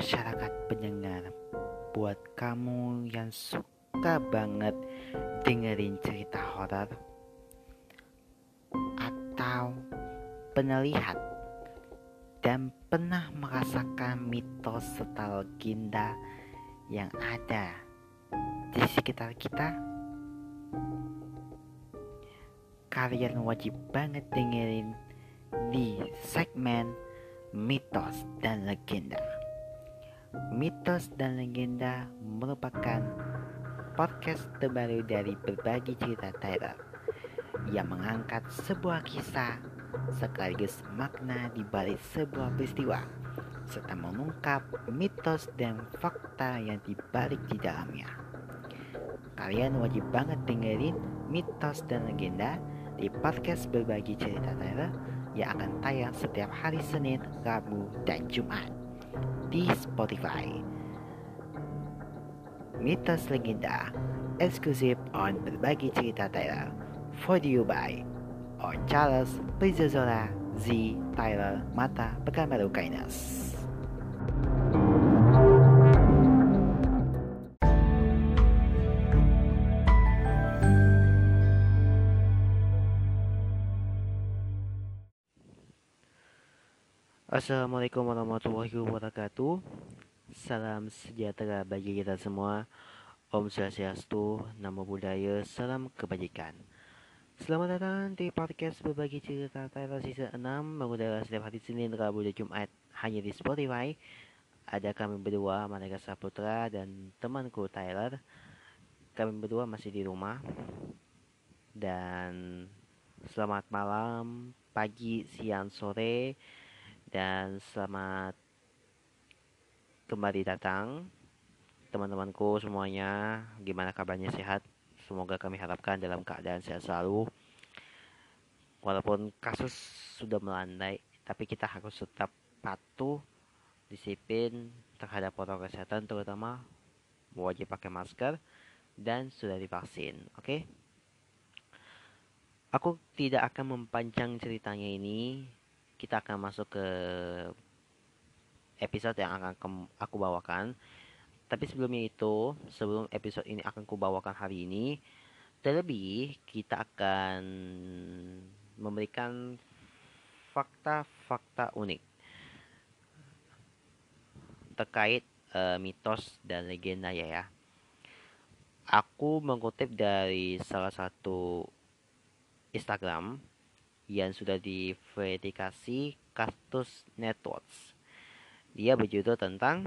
masyarakat pendengar, buat kamu yang suka banget dengerin cerita horor atau penelihat dan pernah merasakan mitos serta legenda yang ada di sekitar kita, kalian wajib banget dengerin di segmen mitos dan legenda. Mitos dan legenda merupakan podcast terbaru dari berbagi cerita Tyler yang mengangkat sebuah kisah sekaligus makna di balik sebuah peristiwa serta mengungkap mitos dan fakta yang dibalik di dalamnya. Kalian wajib banget dengerin mitos dan legenda di podcast berbagi cerita Tyler yang akan tayang setiap hari Senin, Rabu, dan Jumat di Spotify. Mitos Legenda eksklusif on berbagi cerita Tyler for you by on Charles Prizozola Z Tyler Mata Pekanbaru Kainas. Assalamualaikum warahmatullahi wabarakatuh. Salam sejahtera bagi kita semua. Om Swastiastu, Namo Buddhaya, Salam Kebajikan. Selamat datang di podcast berbagi cerita Tyler Season 6 Mengudara setiap hari Senin, Rabu, dan Jumat Hanya di Spotify. Ada kami berdua, Manega Saputra dan temanku Tyler. Kami berdua masih di rumah. Dan selamat malam, pagi, siang, sore dan selamat kembali datang teman-temanku semuanya. Gimana kabarnya? Sehat? Semoga kami harapkan dalam keadaan sehat selalu. Walaupun kasus sudah melandai tapi kita harus tetap patuh disiplin terhadap protokol kesehatan terutama wajib pakai masker dan sudah divaksin oke? Okay? aku tidak akan mempanjang ceritanya ini kita akan masuk ke episode yang akan aku bawakan. Tapi sebelumnya itu, sebelum episode ini akan aku bawakan hari ini, terlebih kita akan memberikan fakta-fakta unik terkait uh, mitos dan legenda ya ya. Aku mengutip dari salah satu Instagram yang sudah diverifikasi Cactus Networks. Dia berjudul tentang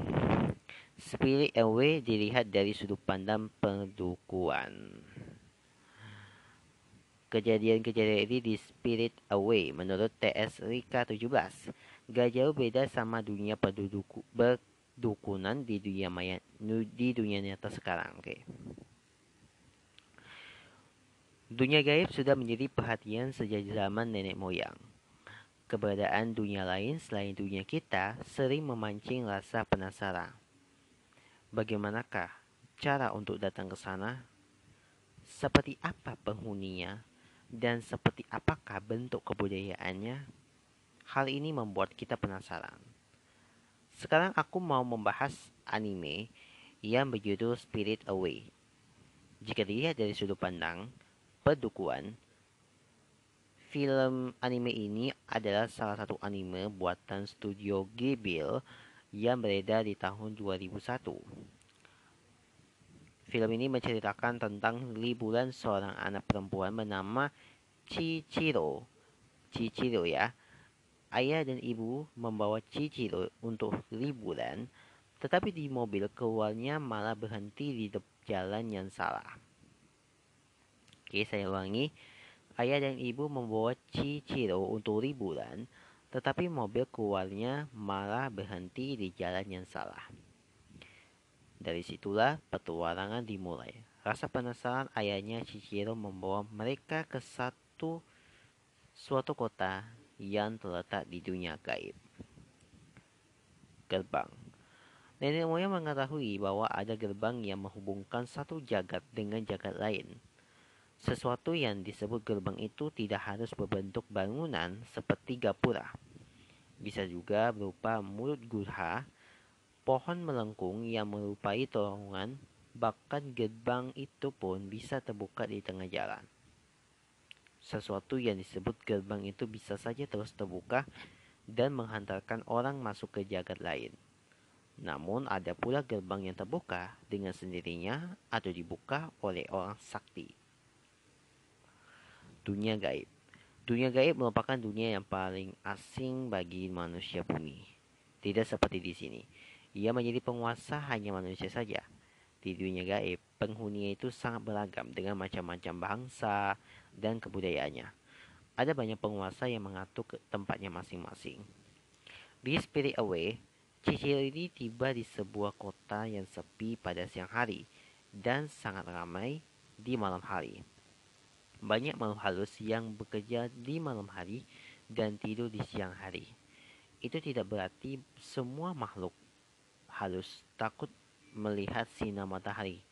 Spirit Away dilihat dari sudut pandang pendukuan. Kejadian-kejadian ini di Spirit Away menurut TS Rika 17 gak jauh beda sama dunia berdukunan di dunia maya di dunia nyata sekarang. Oke. Okay. Dunia gaib sudah menjadi perhatian sejak zaman nenek moyang. Keberadaan dunia lain selain dunia kita sering memancing rasa penasaran. Bagaimanakah cara untuk datang ke sana? Seperti apa penghuninya? Dan seperti apakah bentuk kebudayaannya? Hal ini membuat kita penasaran. Sekarang aku mau membahas anime yang berjudul Spirit Away. Jika dilihat dari sudut pandang, Pedukuan Film anime ini adalah salah satu anime buatan studio Ghibli yang beredar di tahun 2001. Film ini menceritakan tentang liburan seorang anak perempuan bernama Chichiro. Chichiro ya. Ayah dan ibu membawa Chichiro untuk liburan, tetapi di mobil keluarnya malah berhenti di jalan yang salah. Oke, saya ulangi. Ayah dan ibu membawa Chichiro untuk liburan, tetapi mobil keluarnya malah berhenti di jalan yang salah. Dari situlah petualangan dimulai. Rasa penasaran ayahnya Chichiro membawa mereka ke satu suatu kota yang terletak di dunia gaib. Gerbang Nenek moyang mengetahui bahwa ada gerbang yang menghubungkan satu jagat dengan jagat lain. Sesuatu yang disebut gerbang itu tidak harus berbentuk bangunan seperti gapura. Bisa juga berupa mulut gurha, pohon melengkung yang merupai terowongan, bahkan gerbang itu pun bisa terbuka di tengah jalan. Sesuatu yang disebut gerbang itu bisa saja terus terbuka dan menghantarkan orang masuk ke jagat lain. Namun ada pula gerbang yang terbuka dengan sendirinya atau dibuka oleh orang sakti. Dunia gaib Dunia gaib merupakan dunia yang paling asing bagi manusia bumi. Tidak seperti di sini. Ia menjadi penguasa hanya manusia saja. Di dunia gaib, penghuninya itu sangat beragam dengan macam-macam bangsa dan kebudayaannya. Ada banyak penguasa yang mengatur ke tempatnya masing-masing. Di Spirit Away, Cicil ini tiba di sebuah kota yang sepi pada siang hari dan sangat ramai di malam hari. Banyak makhluk halus yang bekerja di malam hari dan tidur di siang hari. Itu tidak berarti semua makhluk halus takut melihat sinar matahari.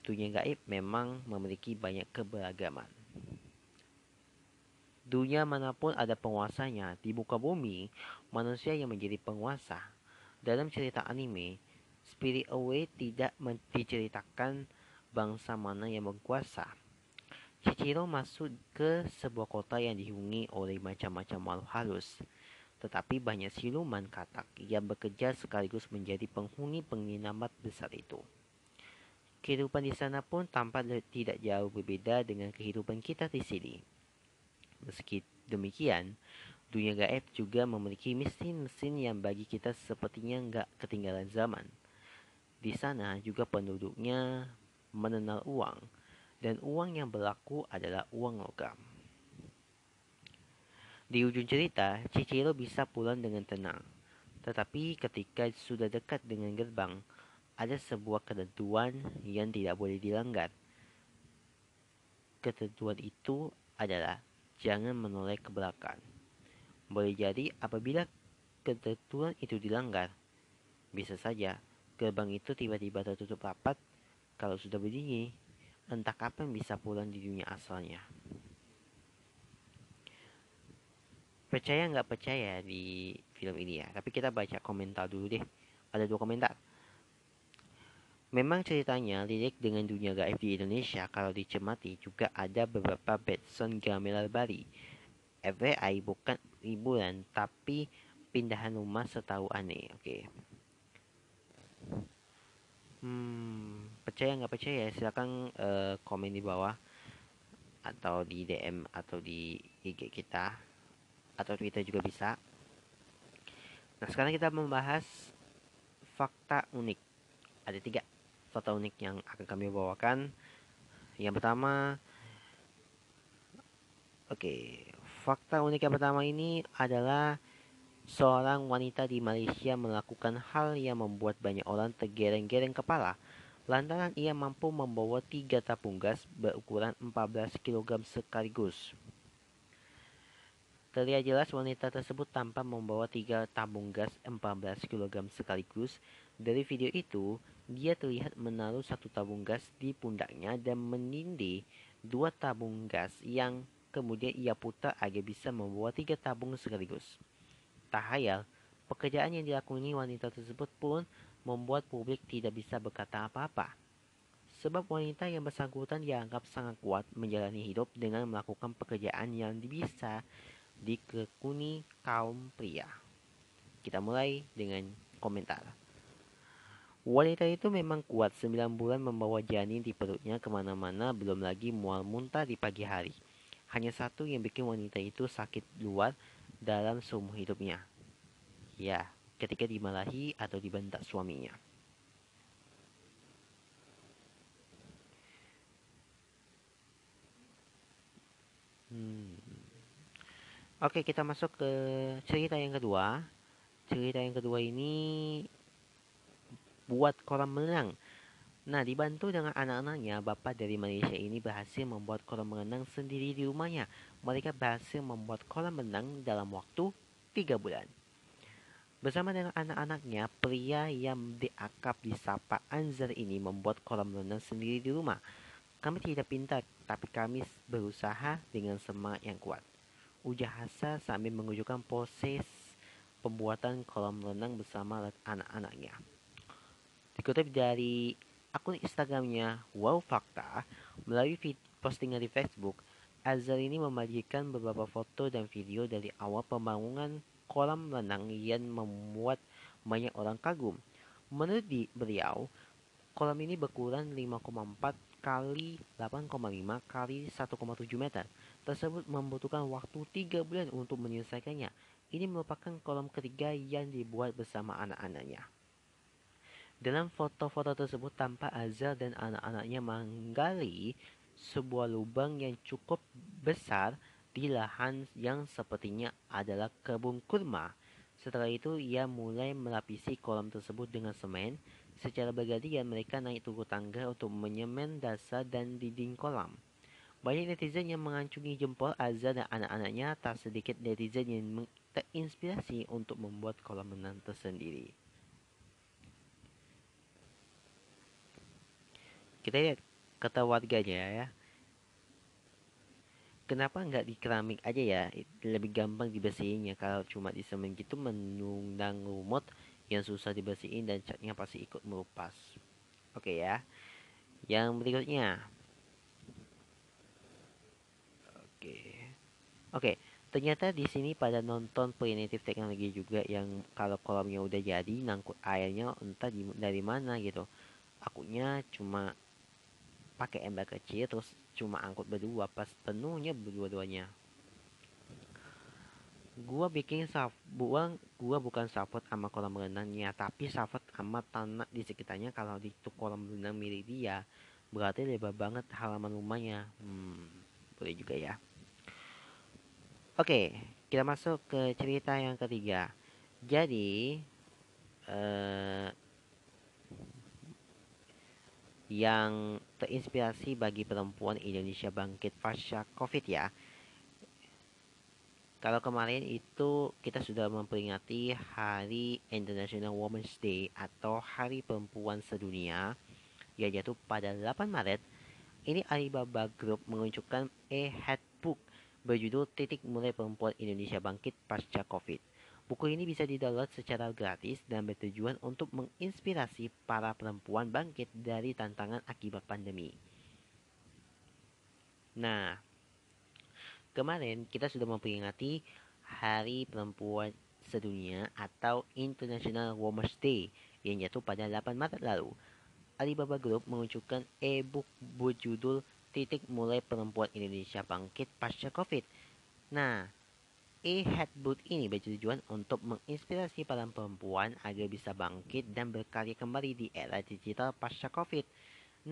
Dunia gaib memang memiliki banyak keberagaman. Dunia mana pun ada penguasanya, di muka bumi, manusia yang menjadi penguasa. Dalam cerita anime, Spirit Away tidak diceritakan bangsa mana yang berkuasa. Chichiro masuk ke sebuah kota yang dihuni oleh macam-macam makhluk halus. Tetapi banyak siluman katak yang bekerja sekaligus menjadi penghuni penginapan besar itu. Kehidupan di sana pun tampak tidak jauh berbeda dengan kehidupan kita di sini. Meski demikian, dunia gaib juga memiliki mesin-mesin yang bagi kita sepertinya nggak ketinggalan zaman. Di sana juga penduduknya mengenal uang, dan uang yang berlaku adalah uang logam. Di ujung cerita, Cicero bisa pulang dengan tenang. Tetapi ketika sudah dekat dengan gerbang, ada sebuah ketentuan yang tidak boleh dilanggar. Ketentuan itu adalah jangan menoleh ke belakang. Boleh jadi apabila ketentuan itu dilanggar, bisa saja gerbang itu tiba-tiba tertutup rapat kalau sudah berdiri entah kapan bisa pulang di dunia asalnya. Percaya nggak percaya di film ini ya, tapi kita baca komentar dulu deh. Ada dua komentar. Memang ceritanya lirik dengan dunia gaib di Indonesia kalau dicermati juga ada beberapa Betson gamelan Bali. FYI bukan liburan tapi pindahan rumah setahu aneh. Oke. Okay. Hmm, percaya nggak percaya silakan uh, komen di bawah atau di DM atau di IG kita atau Twitter juga bisa. Nah sekarang kita membahas fakta unik. Ada tiga fakta unik yang akan kami bawakan. Yang pertama, oke, okay, fakta unik yang pertama ini adalah seorang wanita di Malaysia melakukan hal yang membuat banyak orang tergereng-gereng kepala lantaran ia mampu membawa tiga tabung gas berukuran 14 kg sekaligus. Terlihat jelas wanita tersebut tanpa membawa tiga tabung gas 14 kg sekaligus. Dari video itu, dia terlihat menaruh satu tabung gas di pundaknya dan menindih dua tabung gas yang kemudian ia putar agar bisa membawa tiga tabung sekaligus. Tak hayal, pekerjaan yang dilakoni wanita tersebut pun membuat publik tidak bisa berkata apa-apa. Sebab wanita yang bersangkutan dianggap sangat kuat menjalani hidup dengan melakukan pekerjaan yang bisa dikekuni kaum pria. Kita mulai dengan komentar. Wanita itu memang kuat 9 bulan membawa janin di perutnya ke mana-mana belum lagi mual muntah di pagi hari. Hanya satu yang bikin wanita itu sakit luar dalam seumur hidupnya. Ya, ketika dimarahi atau dibentak suaminya. Hmm. Oke, kita masuk ke cerita yang kedua. Cerita yang kedua ini buat kolam renang. Nah, dibantu dengan anak-anaknya, bapak dari Malaysia ini berhasil membuat kolam renang sendiri di rumahnya. Mereka berhasil membuat kolam renang dalam waktu 3 bulan. Bersama dengan anak-anaknya, pria yang diakap disapa Anzar ini membuat kolam renang sendiri di rumah. Kami tidak pintar, tapi kami berusaha dengan semangat yang kuat. Ujar Hasa sambil menunjukkan proses pembuatan kolam renang bersama anak-anaknya. Dikutip dari akun Instagramnya Wow Fakta, melalui postingan di Facebook, Azhar ini membagikan beberapa foto dan video dari awal pembangunan kolam renang yang membuat banyak orang kagum. Menurut di beliau, kolam ini berukuran 5,4 kali 8,5 kali 1,7 meter. Tersebut membutuhkan waktu 3 bulan untuk menyelesaikannya. Ini merupakan kolam ketiga yang dibuat bersama anak-anaknya. Dalam foto-foto tersebut tampak Azhar dan anak-anaknya menggali sebuah lubang yang cukup besar di lahan yang sepertinya adalah kebun kurma. Setelah itu ia mulai melapisi kolam tersebut dengan semen. Secara bergantian mereka naik tunggu tangga untuk menyemen dasar dan dinding kolam. Banyak netizen yang mengacungi jempol Azhar dan anak-anaknya, tak sedikit netizen yang terinspirasi untuk membuat kolam renang tersendiri. kita lihat kata warganya ya kenapa nggak di keramik aja ya? Lebih gampang dibersihinnya. Kalau cuma di semen gitu menunggang lumut yang susah dibersihin dan catnya pasti ikut melupas. Oke ya. Yang berikutnya. Oke. Oke ternyata di sini pada nonton primitif teknologi juga yang kalau kolamnya udah jadi nangkut airnya entah di, dari mana gitu. Akunya cuma pakai ember kecil terus cuma angkut berdua pas penuhnya berdua-duanya. Gua bikin saf buang gua bukan support sama kolam renangnya tapi support sama tanah di sekitarnya. Kalau di itu kolam renang milik dia berarti lebar banget halaman rumahnya. Hmm, boleh juga ya. Oke kita masuk ke cerita yang ketiga. Jadi eh, yang terinspirasi bagi perempuan Indonesia bangkit pasca COVID ya. Kalau kemarin itu kita sudah memperingati Hari International Women's Day atau Hari Perempuan Sedunia yang jatuh pada 8 Maret. Ini Alibaba Group menunjukkan e-headbook berjudul Titik Mulai Perempuan Indonesia Bangkit Pasca COVID. Buku ini bisa didownload secara gratis dan bertujuan untuk menginspirasi para perempuan bangkit dari tantangan akibat pandemi. Nah, kemarin kita sudah memperingati Hari Perempuan Sedunia atau International Women's Day yang jatuh pada 8 Maret lalu. Alibaba Group menunjukkan e-book berjudul Titik Mulai Perempuan Indonesia Bangkit Pasca Covid. Nah, E-Headbook ini bertujuan untuk menginspirasi para perempuan agar bisa bangkit dan berkarya kembali di era digital pasca COVID.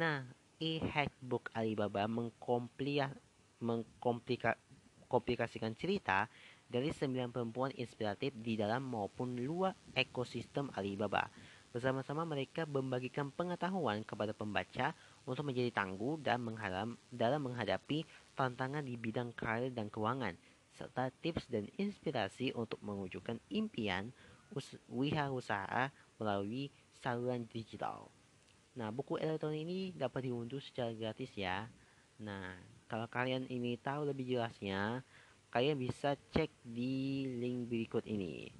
Nah, E-Headbook Alibaba mengkomplikasikan cerita dari sembilan perempuan inspiratif di dalam maupun luar ekosistem Alibaba. Bersama-sama mereka membagikan pengetahuan kepada pembaca untuk menjadi tangguh dan dalam menghadapi tantangan di bidang karir dan keuangan serta tips dan inspirasi untuk mewujudkan impian usaha melalui saluran digital. Nah, buku elektronik ini dapat diunduh secara gratis ya. Nah, kalau kalian ini tahu lebih jelasnya, kalian bisa cek di link berikut ini.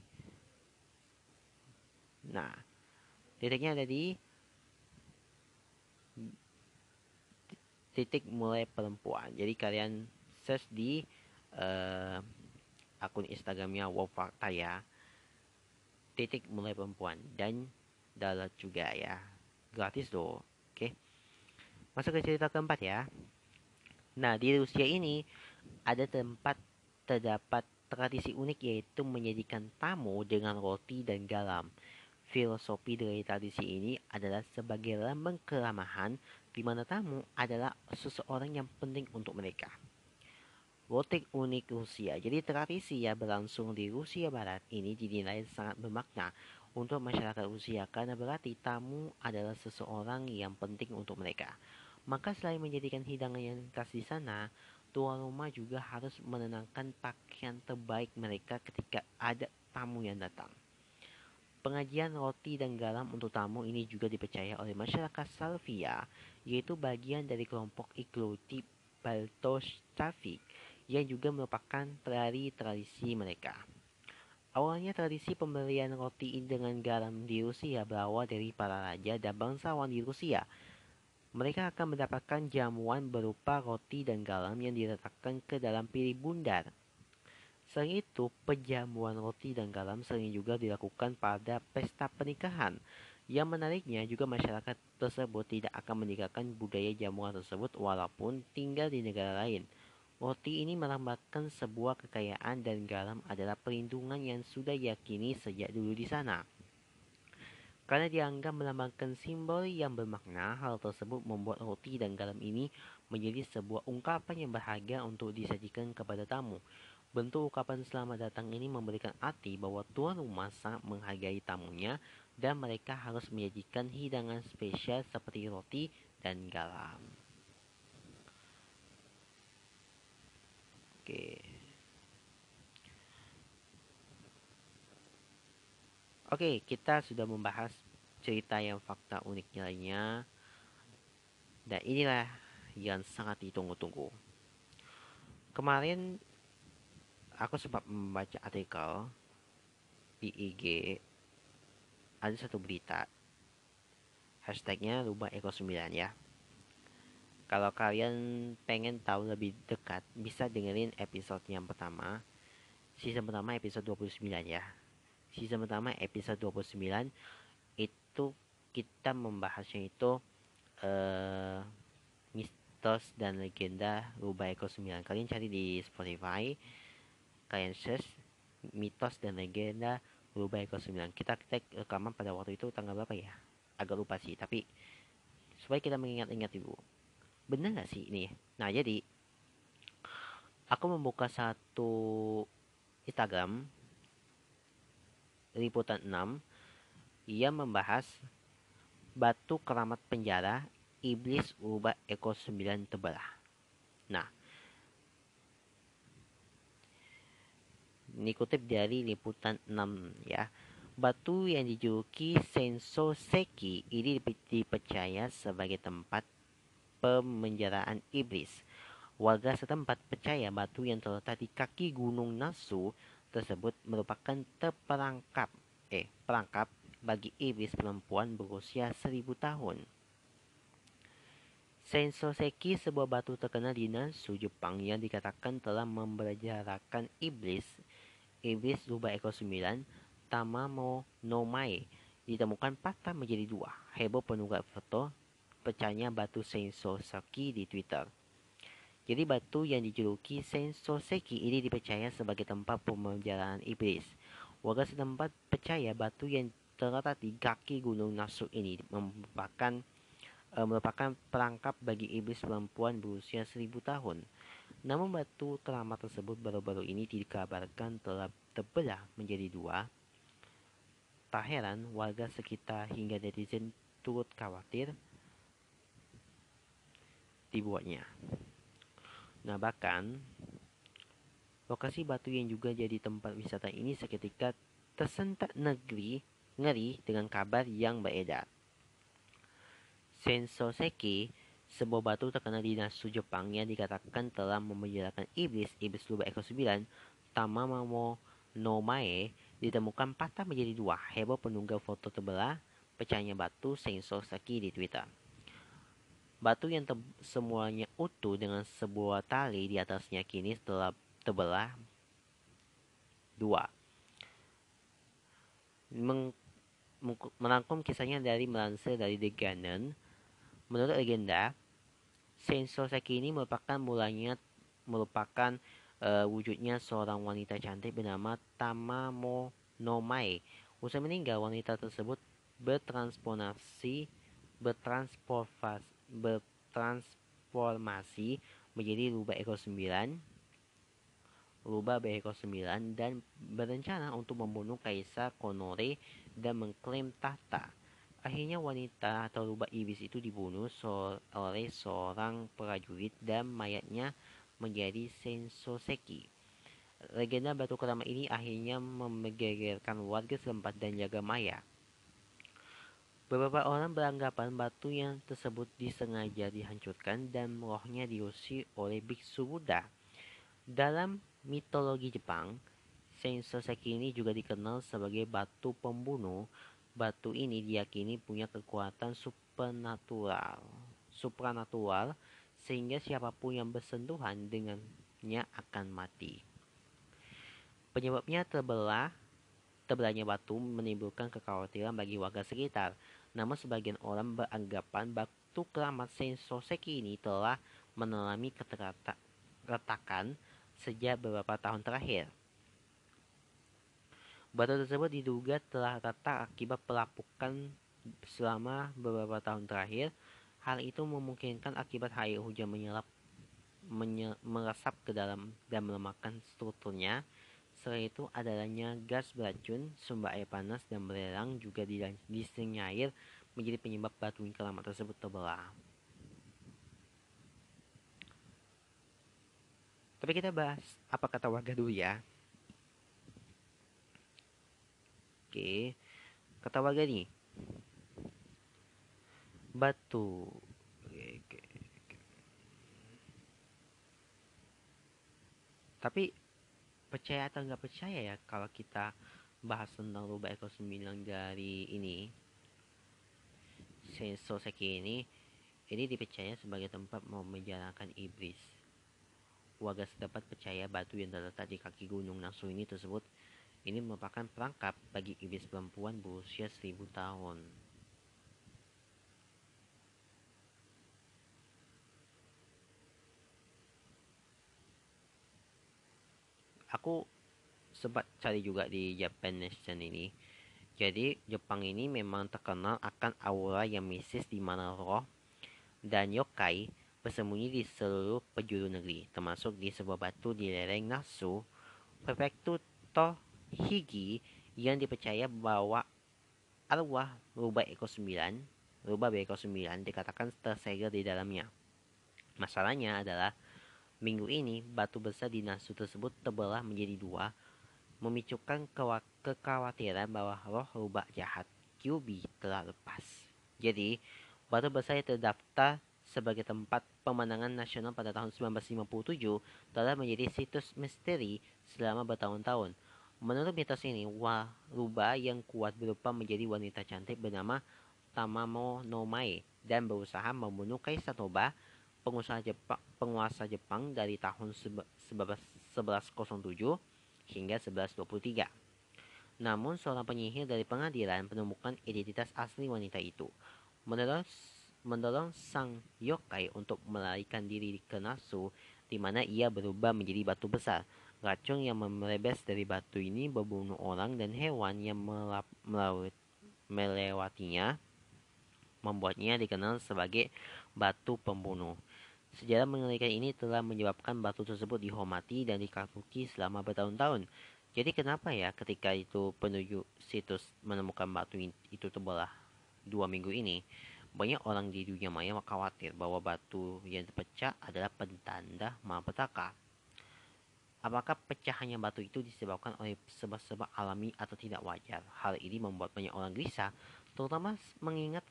Nah, titiknya ada di titik mulai perempuan. Jadi kalian search di uh, akun Instagramnya Wofakta ya titik mulai perempuan dan dalat juga ya. Gratis loh oke. Masuk ke cerita keempat ya. Nah di Rusia ini ada tempat terdapat tradisi unik yaitu menyajikan tamu dengan roti dan garam. Filosofi dari tradisi ini adalah sebagai lambang keramahan di mana tamu adalah seseorang yang penting untuk mereka Gotik unik Rusia. Jadi tradisi yang berlangsung di Rusia Barat ini dinilai sangat bermakna untuk masyarakat Rusia karena berarti tamu adalah seseorang yang penting untuk mereka. Maka selain menjadikan hidangan yang khas di sana, tuan rumah juga harus menenangkan pakaian terbaik mereka ketika ada tamu yang datang. Pengajian roti dan garam untuk tamu ini juga dipercaya oleh masyarakat Salvia, yaitu bagian dari kelompok Igloti Baltostavik yang juga merupakan dari tradisi mereka. Awalnya tradisi pemberian roti dengan garam di Rusia berawal dari para raja dan bangsawan di Rusia. Mereka akan mendapatkan jamuan berupa roti dan garam yang diletakkan ke dalam piring bundar. Selain itu, penjamuan roti dan garam sering juga dilakukan pada pesta pernikahan. Yang menariknya juga masyarakat tersebut tidak akan meninggalkan budaya jamuan tersebut walaupun tinggal di negara lain. Roti ini melambangkan sebuah kekayaan dan garam adalah perlindungan yang sudah yakini sejak dulu di sana. Karena dianggap melambangkan simbol yang bermakna, hal tersebut membuat roti dan garam ini menjadi sebuah ungkapan yang berharga untuk disajikan kepada tamu. Bentuk ungkapan selamat datang ini memberikan arti bahwa tuan rumah sangat menghargai tamunya dan mereka harus menyajikan hidangan spesial seperti roti dan garam. Oke, kita sudah membahas cerita yang fakta uniknya lainnya. Dan inilah yang sangat ditunggu-tunggu. Kemarin aku sempat membaca artikel di IG ada satu berita hashtagnya rubah eko 9 ya kalau kalian pengen tahu lebih dekat, bisa dengerin episode yang pertama. Season pertama episode 29 ya. Season pertama episode 29 itu kita membahasnya itu uh, mitos dan legenda Rubah Eko 9. Kalian cari di Spotify. Kalian search mitos dan legenda Rubah Eko 9. Kita tag rekaman pada waktu itu tanggal berapa ya? Agak lupa sih, tapi supaya kita mengingat-ingat ibu bener gak sih ini nah jadi aku membuka satu Instagram liputan 6 ia membahas batu keramat penjara iblis ubah eko 9 tebelah nah ini kutip dari liputan 6 ya Batu yang dijuluki Senso Seki ini dipercaya sebagai tempat pemenjaraan iblis. Warga setempat percaya batu yang terletak di kaki gunung Nasu tersebut merupakan terperangkap eh perangkap bagi iblis perempuan berusia seribu tahun. Sensoseki sebuah batu terkenal di Nasu, Jepang yang dikatakan telah membejarakan iblis. Iblis rubah ekor sembilan, Tamamo no Mae, ditemukan patah menjadi dua. Heboh penunggak foto pecahnya batu Sensoseki di Twitter. Jadi batu yang dijuluki Sensoseki ini dipercaya sebagai tempat pemenjaraan iblis. Warga setempat percaya batu yang terletak di kaki gunung Nasu ini merupakan e, merupakan perangkap bagi iblis perempuan berusia seribu tahun. Namun batu keramat tersebut baru-baru ini dikabarkan telah terbelah menjadi dua. Tak heran warga sekitar hingga netizen turut khawatir dibuatnya. Nah, bahkan lokasi batu yang juga jadi tempat wisata ini seketika tersentak negeri ngeri dengan kabar yang beredar. Sensoseki, sebuah batu terkenal di Nasu Jepang yang dikatakan telah memenjarakan iblis iblis lubang ekor 9, Tamamamo no Mae, ditemukan patah menjadi dua. Heboh penunggal foto terbelah pecahnya batu Sensoseki di Twitter. Batu yang semuanya utuh dengan sebuah tali di atasnya kini telah terbelah dua. Meng merangkum kisahnya dari melansir dari The Guardian, menurut legenda, Senso ini merupakan mulanya merupakan uh, wujudnya seorang wanita cantik bernama Tamamo Nomai. Usai meninggal, wanita tersebut bertransformasi bertransformasi bertransformasi menjadi rubah ekor 9 rubah berekor 9 dan berencana untuk membunuh Kaisar Konore dan mengklaim tahta. Akhirnya wanita atau rubah iblis itu dibunuh oleh seorang prajurit dan mayatnya menjadi Sensoseki. Legenda batu keramat ini akhirnya menggegerkan warga setempat dan jaga maya. Beberapa orang beranggapan batu yang tersebut disengaja dihancurkan dan rohnya diusir oleh biksu Buddha. Dalam mitologi Jepang, Sensoseki ini juga dikenal sebagai batu pembunuh. Batu ini diyakini punya kekuatan supernatural, supranatural sehingga siapa pun yang bersentuhan dengannya akan mati. Penyebabnya terbelah Tebelahnya batu menimbulkan kekhawatiran bagi warga sekitar. Namun sebagian orang beranggapan batu keramat Sensoseki ini telah mengalami keretakan sejak beberapa tahun terakhir. Batu tersebut diduga telah retak akibat pelapukan selama beberapa tahun terakhir. Hal itu memungkinkan akibat air hujan menyelap, menye, meresap ke dalam dan melemahkan strukturnya Selain itu, adanya gas beracun, sumber air panas, dan belerang juga disinyalir menjadi penyebab batu keramat tersebut terbelah. Tapi kita bahas apa kata warga dulu ya. Oke, kata warga nih. Batu. Tapi percaya atau nggak percaya ya kalau kita bahas tentang rubah Eko 9 dari ini Sensoseki ini ini dipercaya sebagai tempat mau menjalankan iblis. Warga setempat percaya batu yang terletak di kaki gunung Nasu ini tersebut ini merupakan perangkap bagi iblis perempuan berusia seribu tahun aku sempat cari juga di Japan Nation ini. Jadi Jepang ini memang terkenal akan aura yang mistis di mana roh dan yokai bersembunyi di seluruh penjuru negeri, termasuk di sebuah batu di lereng Nasu, prefektur Tohigi yang dipercaya bahwa arwah rubah Eko 9, rubah Eko 9 dikatakan tersegel di dalamnya. Masalahnya adalah Minggu ini, batu besar di Nasu tersebut terbelah menjadi dua, memicukan kekhawatiran bahwa roh rubah jahat QB telah lepas. Jadi, batu besar yang terdaftar sebagai tempat pemandangan nasional pada tahun 1957 telah menjadi situs misteri selama bertahun-tahun. Menurut mitos ini, rubah yang kuat berupa menjadi wanita cantik bernama Tamamo no Mae dan berusaha membunuh Kaisar Toba pengusaha Jepang, penguasa Jepang dari tahun 1107 hingga 1123. Namun seorang penyihir dari pengadilan menemukan identitas asli wanita itu. Mendorong, mendorong sang yokai untuk melarikan diri ke Nasu, di mana ia berubah menjadi batu besar. Racun yang merebes dari batu ini membunuh orang dan hewan yang melewatinya, membuatnya dikenal sebagai batu pembunuh. Sejarah mengerikan ini telah menyebabkan batu tersebut dihormati dan dikakuti selama bertahun-tahun. Jadi kenapa ya ketika itu penuju situs menemukan batu itu terbelah dua minggu ini, banyak orang di dunia maya khawatir bahwa batu yang terpecah adalah pentanda malapetaka. Apakah pecahannya batu itu disebabkan oleh sebab-sebab alami atau tidak wajar? Hal ini membuat banyak orang gelisah, terutama mengingat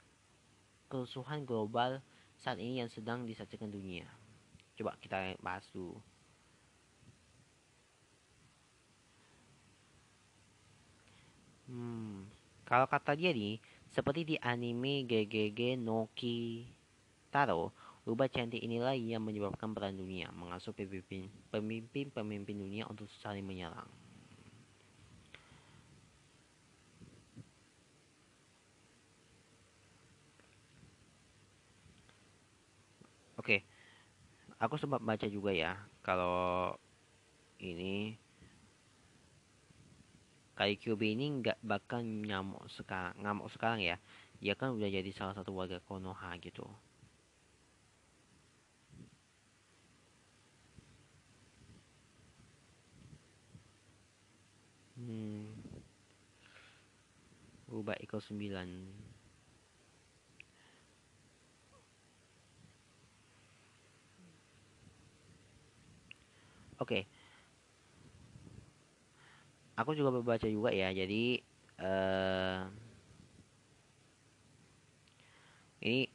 kerusuhan global saat ini yang sedang disaksikan dunia. Coba kita bahas dulu. Hmm, kalau kata dia nih, seperti di anime GGG Noki Taro, rubah cantik inilah yang menyebabkan perang dunia, mengasuh pemimpin-pemimpin dunia untuk saling menyerang. Oke, aku sempat baca juga ya kalau ini QB ini nggak bakal nyamuk sekarang, ngamuk sekarang ya. Dia kan udah jadi salah satu warga Konoha gitu. Hmm. Rubah Iko 9 Oke. Aku juga membaca juga ya. Jadi uh, ini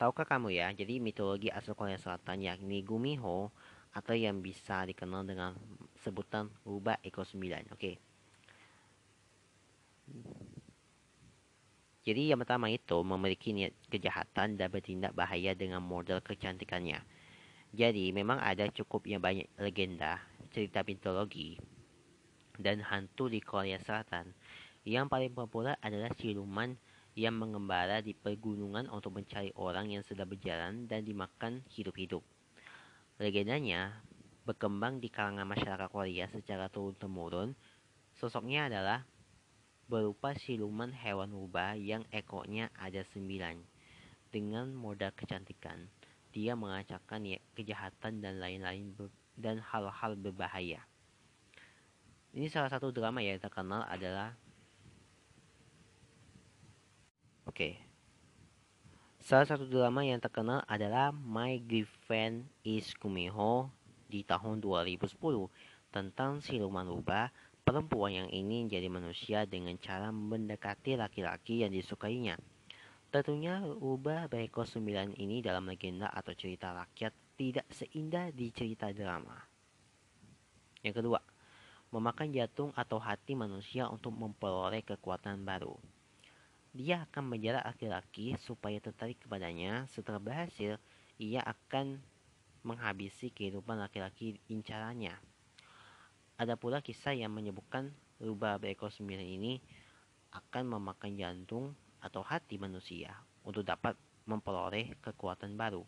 tahukah kamu ya? Jadi mitologi asal Korea Selatan yakni Gumiho atau yang bisa dikenal dengan sebutan rubah Eko 9. Oke. Jadi yang pertama itu memiliki niat kejahatan dan bertindak bahaya dengan model kecantikannya. Jadi memang ada cukup yang banyak legenda, cerita mitologi, dan hantu di Korea Selatan. Yang paling populer adalah siluman yang mengembara di pegunungan untuk mencari orang yang sedang berjalan dan dimakan hidup-hidup. Legendanya berkembang di kalangan masyarakat Korea secara turun-temurun. Sosoknya adalah berupa siluman hewan rubah yang ekornya ada sembilan. Dengan modal kecantikan, dia mengacakkan ya, kejahatan dan lain-lain dan hal-hal berbahaya. Ini salah satu drama yang terkenal adalah Oke. Okay. Salah satu drama yang terkenal adalah My Girlfriend is Kumiho di tahun 2010 tentang siluman rubah Perempuan yang ingin jadi manusia dengan cara mendekati laki-laki yang disukainya. Tentunya ubah berekor sembilan ini dalam legenda atau cerita rakyat tidak seindah di cerita drama. Yang kedua, memakan jantung atau hati manusia untuk memperoleh kekuatan baru. Dia akan menjara laki-laki supaya tertarik kepadanya. Setelah berhasil, ia akan menghabisi kehidupan laki-laki incarannya. Ada pula kisah yang menyebutkan rubah berekor sembilan ini akan memakan jantung atau hati manusia untuk dapat memperoleh kekuatan baru.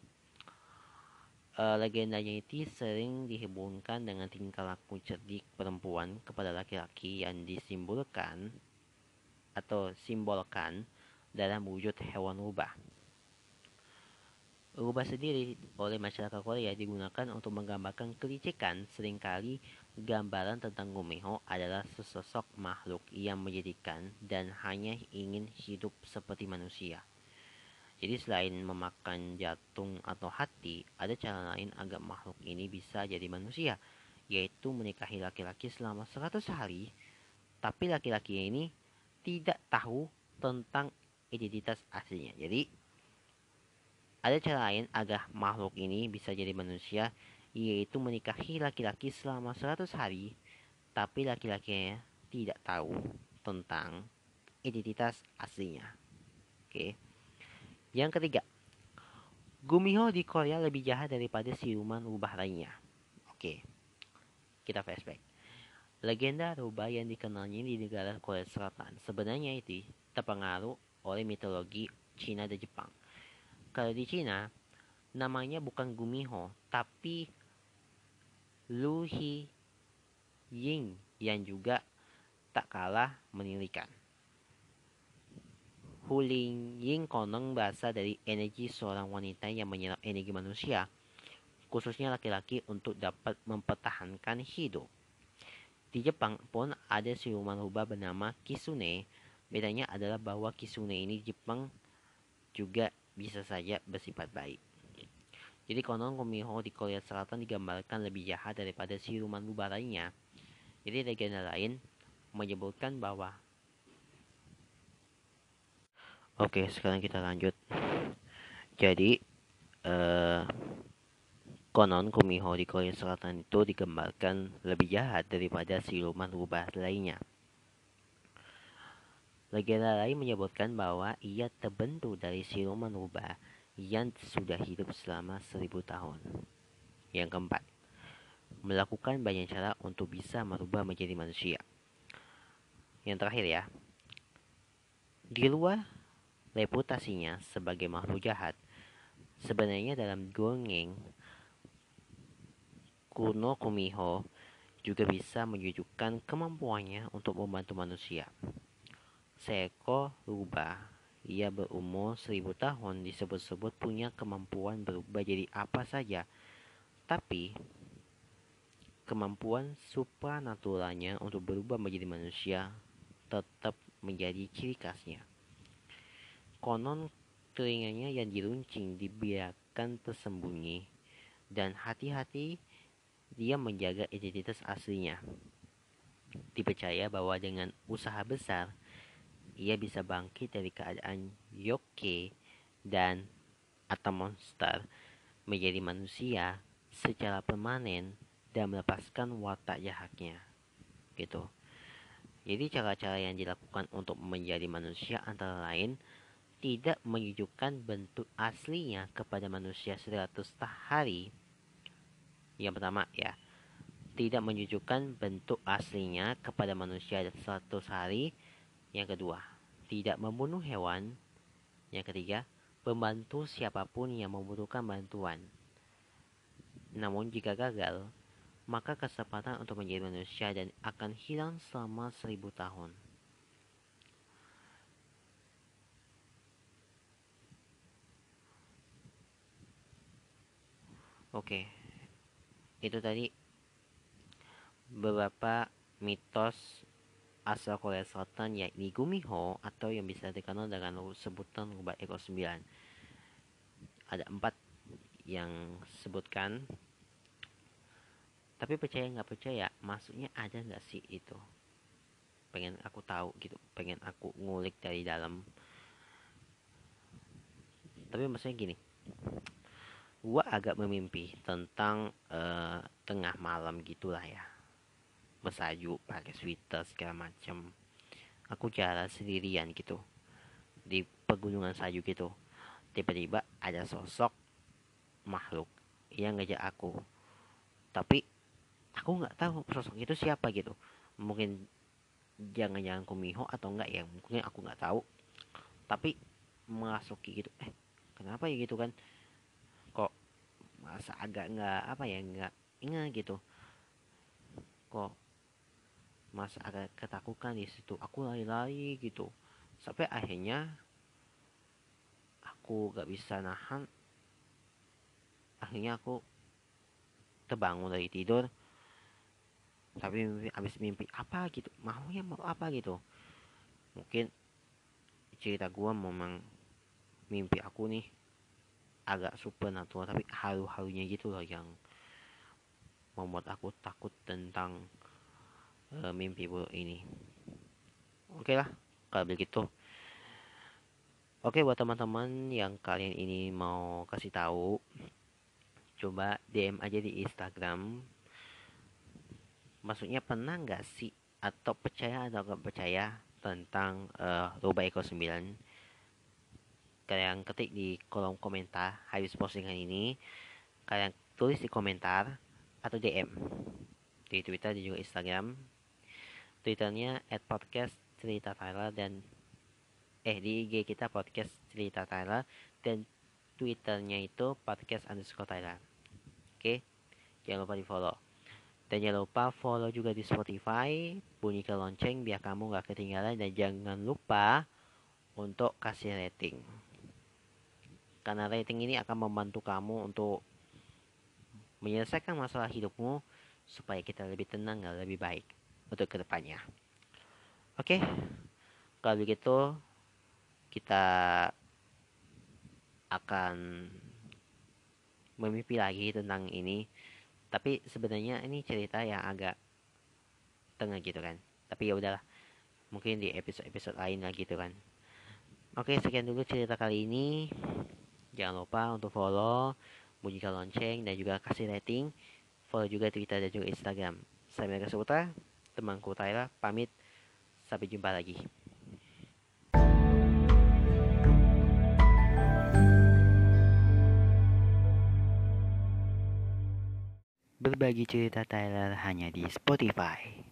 E, legendanya itu sering dihubungkan dengan tingkah laku cerdik perempuan kepada laki-laki yang disimbolkan atau simbolkan dalam wujud hewan rubah. Rubah sendiri oleh masyarakat Korea digunakan untuk menggambarkan kelicikan sering kali Gambaran tentang Gumiho adalah sesosok makhluk yang menjadikan dan hanya ingin hidup seperti manusia. Jadi selain memakan jantung atau hati, ada cara lain agar makhluk ini bisa jadi manusia, yaitu menikahi laki-laki selama 100 hari, tapi laki-laki ini tidak tahu tentang identitas aslinya. Jadi ada cara lain agar makhluk ini bisa jadi manusia yaitu menikahi laki-laki selama 100 hari, tapi laki-lakinya tidak tahu tentang identitas aslinya. Oke. Yang ketiga, Gumiho di Korea lebih jahat daripada siluman rubah lainnya. Oke. Kita flashback. Legenda rubah yang dikenalnya di negara Korea Selatan sebenarnya itu terpengaruh oleh mitologi Cina dan Jepang. Kalau di Cina, namanya bukan Gumiho, tapi Lu Hi Ying yang juga tak kalah menilikan. Huling Ying konon berasal dari energi seorang wanita yang menyerap energi manusia, khususnya laki-laki untuk dapat mempertahankan hidup. Di Jepang pun ada siluman rubah bernama Kisune. Bedanya adalah bahwa Kisune ini Jepang juga bisa saja bersifat baik. Jadi konon Kumiho di Korea Selatan digambarkan lebih jahat daripada siluman rubah lainnya. Jadi legenda lain menyebutkan bahwa Oke, sekarang kita lanjut. Jadi eh, konon Kumiho di Korea Selatan itu digambarkan lebih jahat daripada siluman rubah lainnya. Legenda lain menyebutkan bahwa ia terbentuk dari siluman rubah yang sudah hidup selama seribu tahun. Yang keempat, melakukan banyak cara untuk bisa merubah menjadi manusia. Yang terakhir ya, di luar reputasinya sebagai makhluk jahat, sebenarnya dalam dongeng kuno Kumiho juga bisa menunjukkan kemampuannya untuk membantu manusia. Seekor rubah ia berumur seribu tahun disebut-sebut punya kemampuan berubah jadi apa saja. Tapi kemampuan supranaturalnya untuk berubah menjadi manusia tetap menjadi ciri khasnya. Konon telinganya yang diruncing dibiarkan tersembunyi dan hati-hati dia menjaga identitas aslinya. Dipercaya bahwa dengan usaha besar, ia bisa bangkit dari keadaan Yoke dan atau monster menjadi manusia secara permanen dan melepaskan watak jahatnya. Gitu. Jadi cara-cara yang dilakukan untuk menjadi manusia antara lain tidak menunjukkan bentuk aslinya kepada manusia 100 hari. Yang pertama ya, tidak menunjukkan bentuk aslinya kepada manusia 100 hari. Yang kedua, tidak membunuh hewan. Yang ketiga, membantu siapa pun yang membutuhkan bantuan. Namun jika gagal, maka kesempatan untuk menjadi manusia dan akan hilang selama seribu tahun. Oke, itu tadi beberapa mitos asal Korea Selatan yakni Gumiho atau yang bisa dikenal dengan sebutan rubah ekor 9. Ada empat yang sebutkan tapi percaya nggak percaya maksudnya ada nggak sih itu pengen aku tahu gitu pengen aku ngulik dari dalam tapi maksudnya gini gua agak memimpi tentang uh, tengah malam gitulah ya bersaju pakai sweater segala macam aku jalan sendirian gitu di pegunungan salju gitu. Tiba-tiba ada sosok makhluk yang ngejak aku. Tapi aku nggak tahu sosok itu siapa gitu. Mungkin jangan-jangan kumiho atau enggak ya mungkin aku nggak tahu. Tapi masuki gitu eh kenapa ya gitu kan? Kok masa agak nggak apa ya nggak ingat gitu. Kok masa agak ketakutan di situ. Aku lari-lari gitu. Sampai akhirnya aku gak bisa nahan. Akhirnya aku terbangun dari tidur. Tapi mimpi habis mimpi apa gitu? Maunya mau apa gitu? Mungkin cerita gua memang mimpi aku nih agak super natural tapi halu-halunya gitu loh yang membuat aku takut tentang uh, mimpi buruk ini. Oke okay lah kalau begitu. Oke okay, buat teman-teman yang kalian ini mau kasih tahu coba DM aja di Instagram. Maksudnya pernah nggak sih atau percaya atau nggak percaya tentang uh, Roba Eko 9 kalian ketik di kolom komentar habis postingan ini kalian tulis di komentar atau DM di Twitter dan juga Instagram Twitternya at podcast cerita Tyler dan eh di IG kita podcast cerita Tyler dan Twitternya itu podcast underscore Tyler. Oke jangan lupa di follow dan jangan lupa follow juga di Spotify, bunyikan lonceng biar kamu gak ketinggalan dan jangan lupa untuk kasih rating. Karena rating ini akan membantu kamu untuk menyelesaikan masalah hidupmu supaya kita lebih tenang dan lebih baik untuk ke depannya. Oke, kalau begitu kita akan memimpi lagi tentang ini. Tapi sebenarnya ini cerita yang agak tengah gitu kan. Tapi ya udahlah mungkin di episode-episode lain lagi gitu kan. Oke sekian dulu cerita kali ini. Jangan lupa untuk follow bunyikan lonceng dan juga kasih rating. Follow juga twitter dan juga instagram. Saya Mega Suputra temanku Tyler pamit sampai jumpa lagi Berbagi cerita Tyler hanya di Spotify.